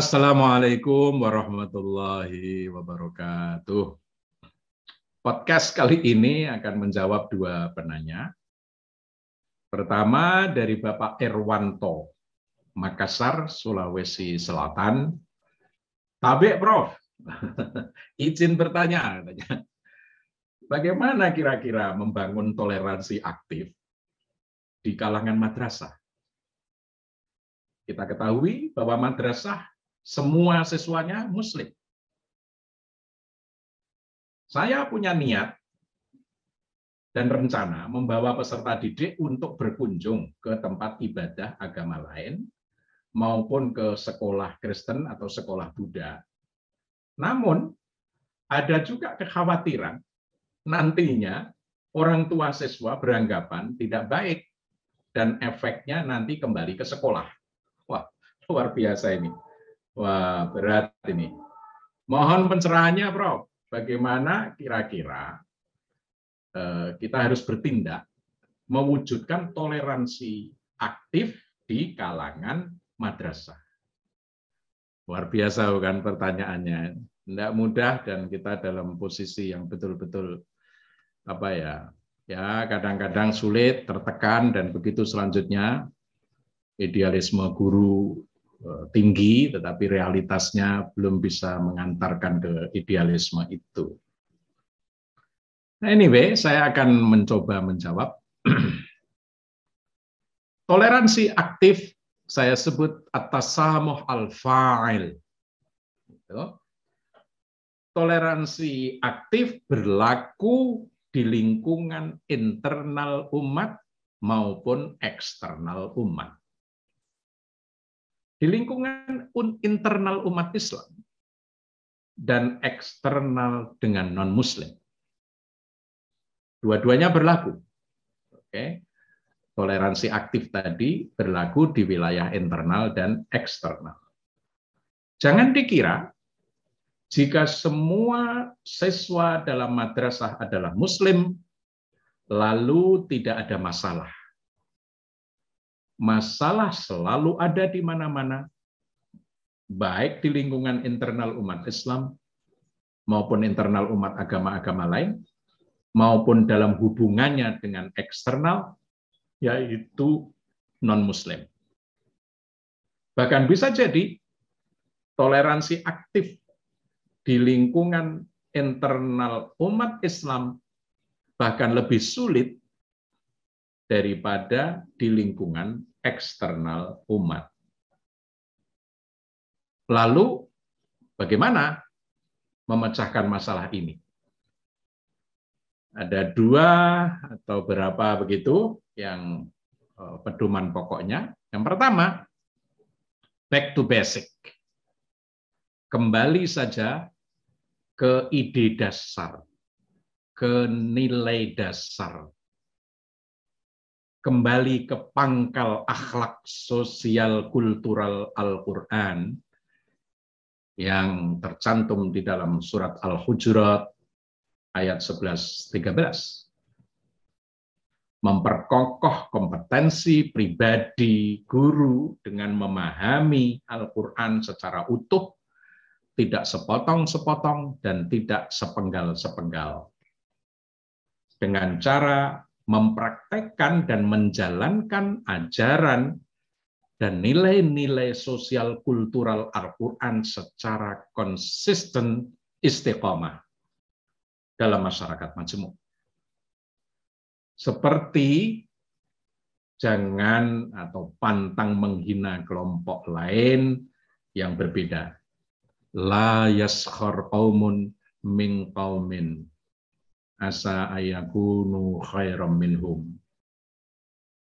Assalamualaikum warahmatullahi wabarakatuh. Podcast kali ini akan menjawab dua penanya. Pertama dari Bapak Erwanto, Makassar, Sulawesi Selatan. Tabek, Prof. Izin bertanya, Bagaimana kira-kira membangun toleransi aktif di kalangan madrasah? Kita ketahui bahwa madrasah semua siswanya muslim. Saya punya niat dan rencana membawa peserta didik untuk berkunjung ke tempat ibadah agama lain maupun ke sekolah Kristen atau sekolah Buddha. Namun ada juga kekhawatiran nantinya orang tua siswa beranggapan tidak baik dan efeknya nanti kembali ke sekolah. Wah, luar biasa ini. Wah, berat ini. Mohon pencerahannya, Prof. Bagaimana kira-kira eh, kita harus bertindak mewujudkan toleransi aktif di kalangan madrasah. Luar biasa bukan pertanyaannya. Tidak mudah dan kita dalam posisi yang betul-betul apa ya ya kadang-kadang sulit tertekan dan begitu selanjutnya idealisme guru tinggi, tetapi realitasnya belum bisa mengantarkan ke idealisme itu. Nah, anyway, saya akan mencoba menjawab. Toleransi aktif saya sebut atas samuh al-fa'il. Gitu. Toleransi aktif berlaku di lingkungan internal umat maupun eksternal umat di lingkungan internal umat Islam dan eksternal dengan non-Muslim. Dua-duanya berlaku. Oke. Toleransi aktif tadi berlaku di wilayah internal dan eksternal. Jangan dikira jika semua siswa dalam madrasah adalah Muslim, lalu tidak ada masalah masalah selalu ada di mana-mana, baik di lingkungan internal umat Islam maupun internal umat agama-agama lain, maupun dalam hubungannya dengan eksternal, yaitu non-Muslim. Bahkan bisa jadi toleransi aktif di lingkungan internal umat Islam bahkan lebih sulit daripada di lingkungan eksternal umat. Lalu bagaimana memecahkan masalah ini? Ada dua atau berapa begitu yang eh, pedoman pokoknya. Yang pertama, back to basic. Kembali saja ke ide dasar, ke nilai dasar, kembali ke pangkal akhlak sosial kultural Al-Quran yang tercantum di dalam surat Al-Hujurat ayat 11-13. Memperkokoh kompetensi pribadi guru dengan memahami Al-Quran secara utuh, tidak sepotong-sepotong dan tidak sepenggal-sepenggal. Dengan cara mempraktekkan dan menjalankan ajaran dan nilai-nilai sosial kultural Al-Quran secara konsisten istiqomah dalam masyarakat majemuk. Seperti jangan atau pantang menghina kelompok lain yang berbeda. La yaskhar qaumun min qaumin asa ayakunu khairam minhum.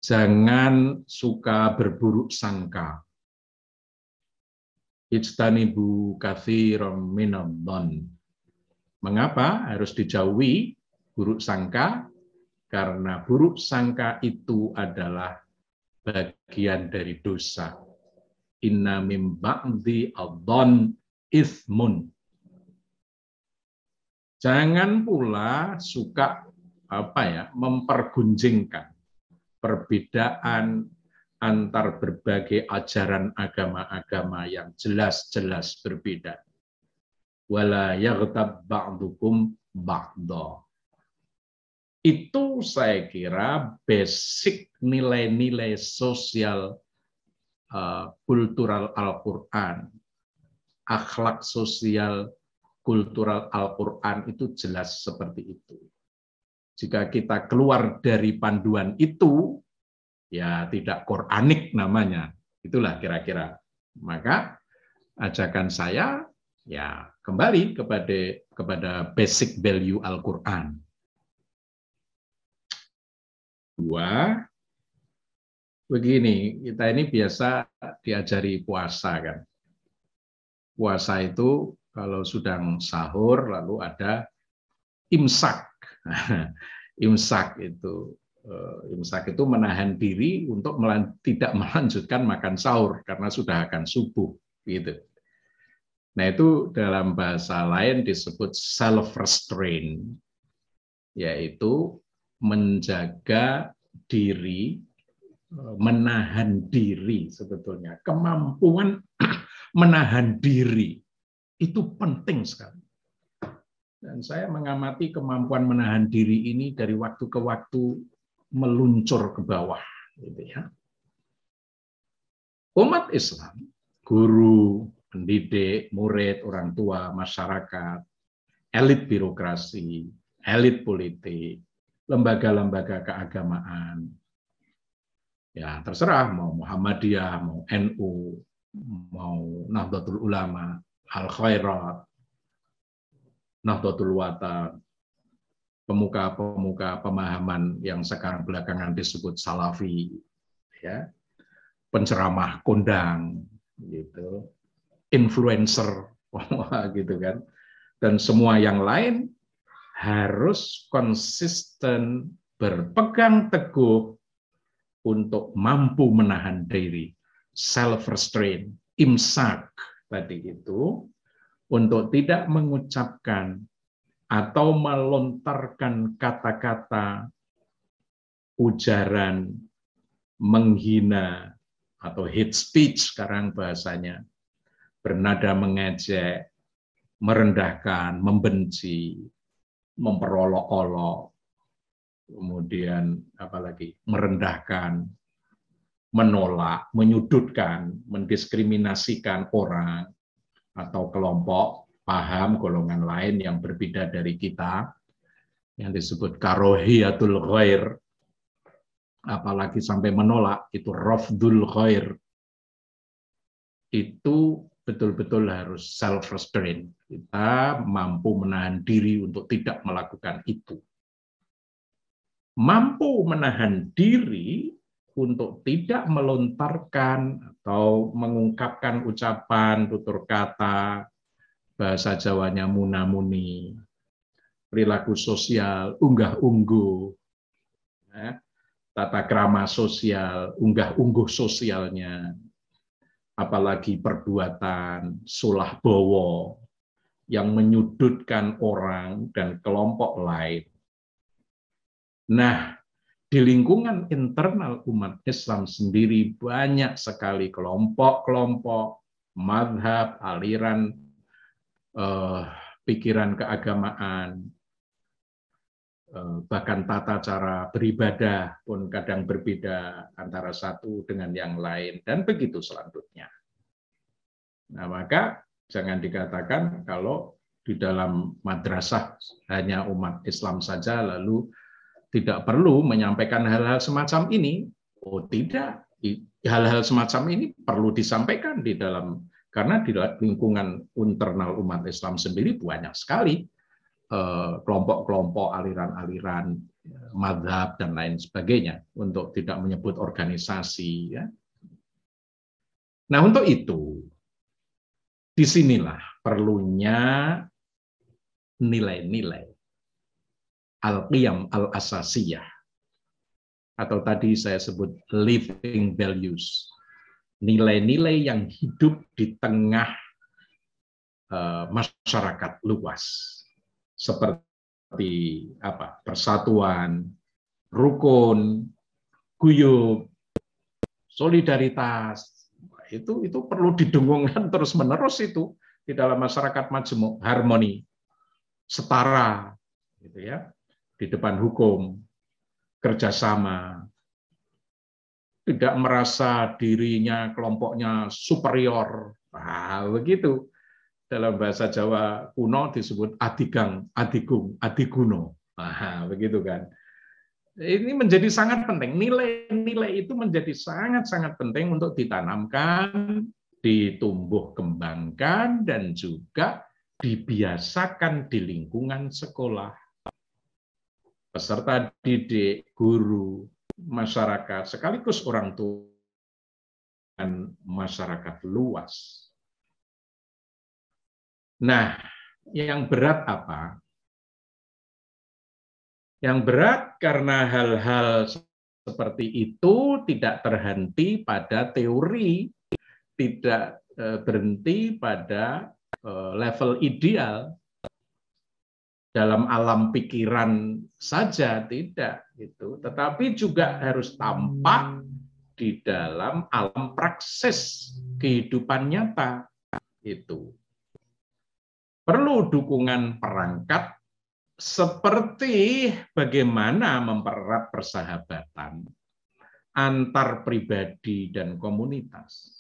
Jangan suka berburuk sangka. Ijtanibu kathiram minadhan. Mengapa harus dijauhi buruk sangka? Karena buruk sangka itu adalah bagian dari dosa. Inna mim ba'di adhan ithmun Jangan pula suka apa ya mempergunjingkan perbedaan antar berbagai ajaran agama-agama yang jelas-jelas berbeda. Wala yaghtab ba'dukum ba'da. Itu saya kira basic nilai-nilai sosial uh, kultural Al-Qur'an. Akhlak sosial kultural Al-Qur'an itu jelas seperti itu. Jika kita keluar dari panduan itu, ya tidak Quranik namanya. Itulah kira-kira. Maka ajakan saya ya kembali kepada kepada basic value Al-Qur'an. Dua, begini, kita ini biasa diajari puasa kan. Puasa itu kalau sedang sahur lalu ada imsak. imsak itu Eh, imsak itu menahan diri untuk tidak melanjutkan makan sahur karena sudah akan subuh gitu. Nah, itu dalam bahasa lain disebut self restraint yaitu menjaga diri eh, menahan diri sebetulnya. Kemampuan menahan diri itu penting sekali. Dan saya mengamati kemampuan menahan diri ini dari waktu ke waktu meluncur ke bawah gitu ya. Umat Islam, guru, pendidik, murid, orang tua, masyarakat, elit birokrasi, elit politik, lembaga-lembaga keagamaan. Ya, terserah mau Muhammadiyah, mau NU, mau Nahdlatul Ulama, Al Khairat, Nahdlatul Watan, pemuka-pemuka pemahaman yang sekarang belakangan disebut salafi ya. Penceramah kondang gitu. Influencer gitu kan. Dan semua yang lain harus konsisten berpegang teguh untuk mampu menahan diri. Self restraint imsak tadi itu untuk tidak mengucapkan atau melontarkan kata-kata ujaran menghina atau hate speech sekarang bahasanya bernada mengejek, merendahkan, membenci, memperolok-olok, kemudian apalagi merendahkan, menolak, menyudutkan, mendiskriminasikan orang atau kelompok paham golongan lain yang berbeda dari kita yang disebut karohiyatul ghair. Apalagi sampai menolak itu rafdul ghair. Itu betul-betul harus self restraint kita mampu menahan diri untuk tidak melakukan itu. Mampu menahan diri untuk tidak melontarkan atau mengungkapkan ucapan tutur kata bahasa Jawanya munamuni, perilaku sosial, unggah-ungguh, ya, tata krama sosial, unggah-ungguh sosialnya, apalagi perbuatan sulah bowo yang menyudutkan orang dan kelompok lain. Nah, di lingkungan internal umat Islam sendiri banyak sekali kelompok-kelompok, madhab, aliran uh, pikiran keagamaan, uh, bahkan tata cara beribadah pun kadang berbeda antara satu dengan yang lain, dan begitu selanjutnya. Nah, maka jangan dikatakan kalau di dalam madrasah hanya umat Islam saja, lalu tidak perlu menyampaikan hal-hal semacam ini. Oh tidak, hal-hal semacam ini perlu disampaikan di dalam karena di lingkungan internal umat Islam sendiri banyak sekali eh, kelompok-kelompok aliran-aliran eh, madhab dan lain sebagainya untuk tidak menyebut organisasi ya. Nah untuk itu di sinilah perlunya nilai-nilai al-qiyam al-asasiyah. Atau tadi saya sebut living values. Nilai-nilai yang hidup di tengah uh, masyarakat luas. Seperti apa? Persatuan, rukun, guyub, solidaritas. Itu itu perlu didengungkan terus-menerus itu di dalam masyarakat majemuk, harmoni, setara gitu ya, di depan hukum, kerjasama, tidak merasa dirinya kelompoknya superior. Nah, begitu. Dalam bahasa Jawa kuno disebut adigang, adigung, adiguno. Nah, begitu kan. Ini menjadi sangat penting. Nilai-nilai itu menjadi sangat-sangat penting untuk ditanamkan, ditumbuh kembangkan, dan juga dibiasakan di lingkungan sekolah. Peserta didik, guru, masyarakat, sekaligus orang tua dan masyarakat luas. Nah, yang berat apa? Yang berat karena hal-hal seperti itu tidak terhenti pada teori, tidak eh, berhenti pada eh, level ideal, dalam alam pikiran saja tidak itu tetapi juga harus tampak di dalam alam praksis kehidupan nyata itu perlu dukungan perangkat seperti bagaimana mempererat persahabatan antar pribadi dan komunitas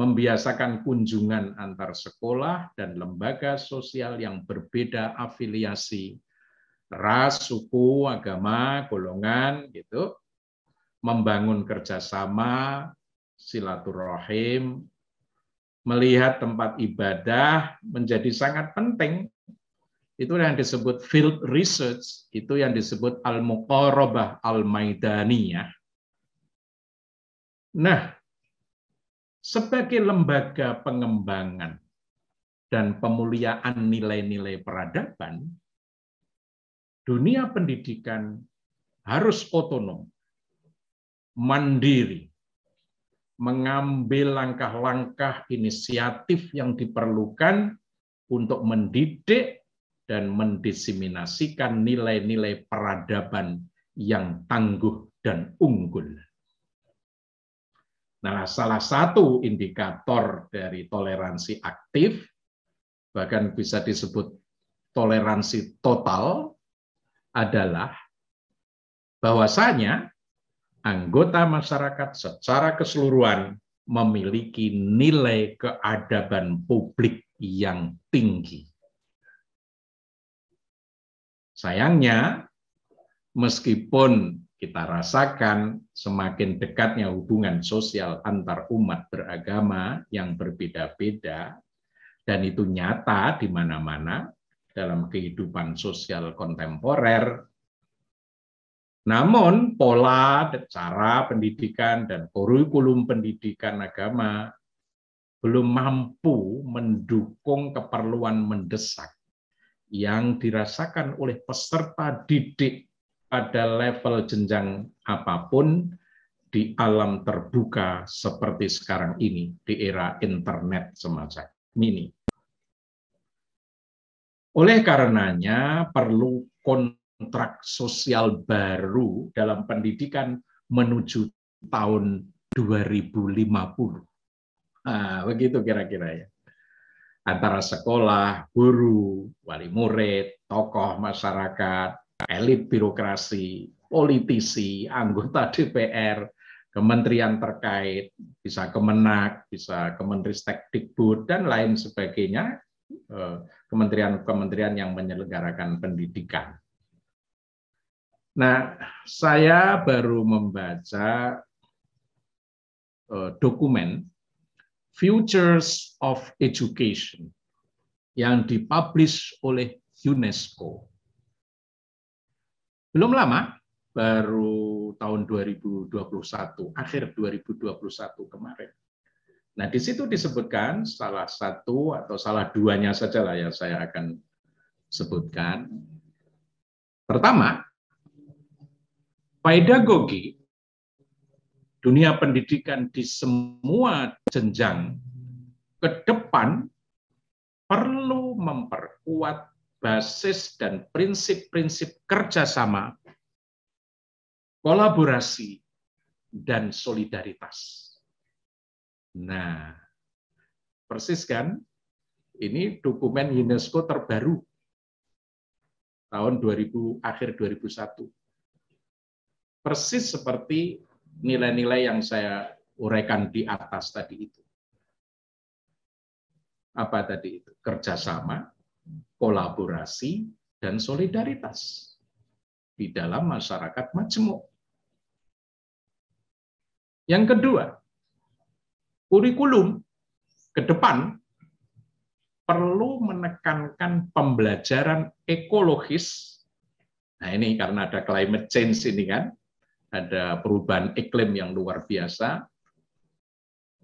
membiasakan kunjungan antar sekolah dan lembaga sosial yang berbeda afiliasi, ras, suku, agama, golongan, gitu, membangun kerjasama, silaturahim, melihat tempat ibadah menjadi sangat penting. Itu yang disebut field research, itu yang disebut al-muqarabah al-maidaniyah. Nah, sebagai lembaga pengembangan dan pemuliaan nilai-nilai peradaban, dunia pendidikan harus otonom, mandiri, mengambil langkah-langkah inisiatif yang diperlukan untuk mendidik dan mendisiminasikan nilai-nilai peradaban yang tangguh dan unggul. Nah, salah satu indikator dari toleransi aktif, bahkan bisa disebut toleransi total, adalah bahwasanya anggota masyarakat secara keseluruhan memiliki nilai keadaban publik yang tinggi. Sayangnya, meskipun kita rasakan semakin dekatnya hubungan sosial antar umat beragama yang berbeda-beda, dan itu nyata di mana-mana dalam kehidupan sosial kontemporer. Namun, pola, cara pendidikan, dan kurikulum pendidikan agama belum mampu mendukung keperluan mendesak yang dirasakan oleh peserta didik pada level jenjang apa pun di alam terbuka seperti sekarang ini di era internet semacam ini. Oleh karenanya perlu kontrak sosial baru dalam pendidikan menuju tahun 2050. Nah, begitu kira-kira ya. Antara sekolah, guru, wali murid, tokoh masyarakat, elit birokrasi, politisi, anggota DPR, kementerian terkait, bisa Kemenak, bisa Kemenristekdikbud, dan lain sebagainya, eh, kementerian-kementerian yang menyelenggarakan pendidikan. Nah, saya baru membaca eh, dokumen Futures of Education yang dipublish oleh UNESCO belum lama, baru tahun 2021, akhir 2021 kemarin. Nah, di situ disebutkan salah satu atau salah duanya saja lah yang saya akan sebutkan. Pertama, pedagogi dunia pendidikan di semua jenjang ke depan perlu memperkuat basis dan prinsip-prinsip kerjasama, kolaborasi, dan solidaritas. Nah, persis kan? Ini dokumen UNESCO terbaru tahun 2000 akhir 2001. Persis seperti nilai-nilai yang saya uraikan di atas tadi itu. Apa tadi itu? Kerjasama, kolaborasi, dan solidaritas di dalam masyarakat majemuk. Yang kedua, kurikulum ke depan perlu menekankan pembelajaran ekologis. Nah ini karena ada climate change ini kan, ada perubahan iklim yang luar biasa,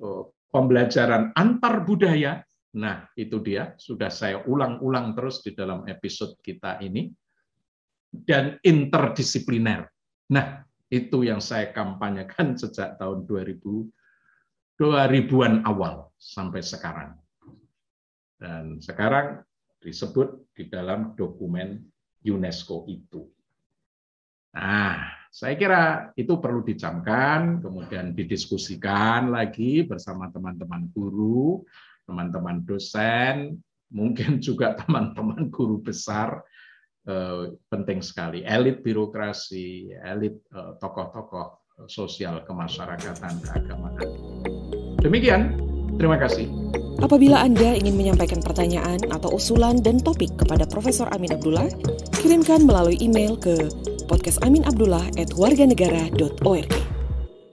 oh, pembelajaran antar budaya. Nah itu dia, sudah saya ulang-ulang terus di dalam episode kita ini. Dan interdisipliner. Nah itu yang saya kampanyekan sejak tahun 2000 2000-an awal sampai sekarang. Dan sekarang disebut di dalam dokumen UNESCO itu. Nah, saya kira itu perlu dicamkan, kemudian didiskusikan lagi bersama teman-teman guru, teman-teman dosen, mungkin juga teman-teman guru besar Eh, penting sekali. Elit birokrasi, elit eh, tokoh-tokoh sosial kemasyarakatan keagamaan. Demikian, terima kasih. Apabila Anda ingin menyampaikan pertanyaan atau usulan dan topik kepada Profesor Amin Abdullah, kirimkan melalui email ke podcastaminabdullah@warganegara.org.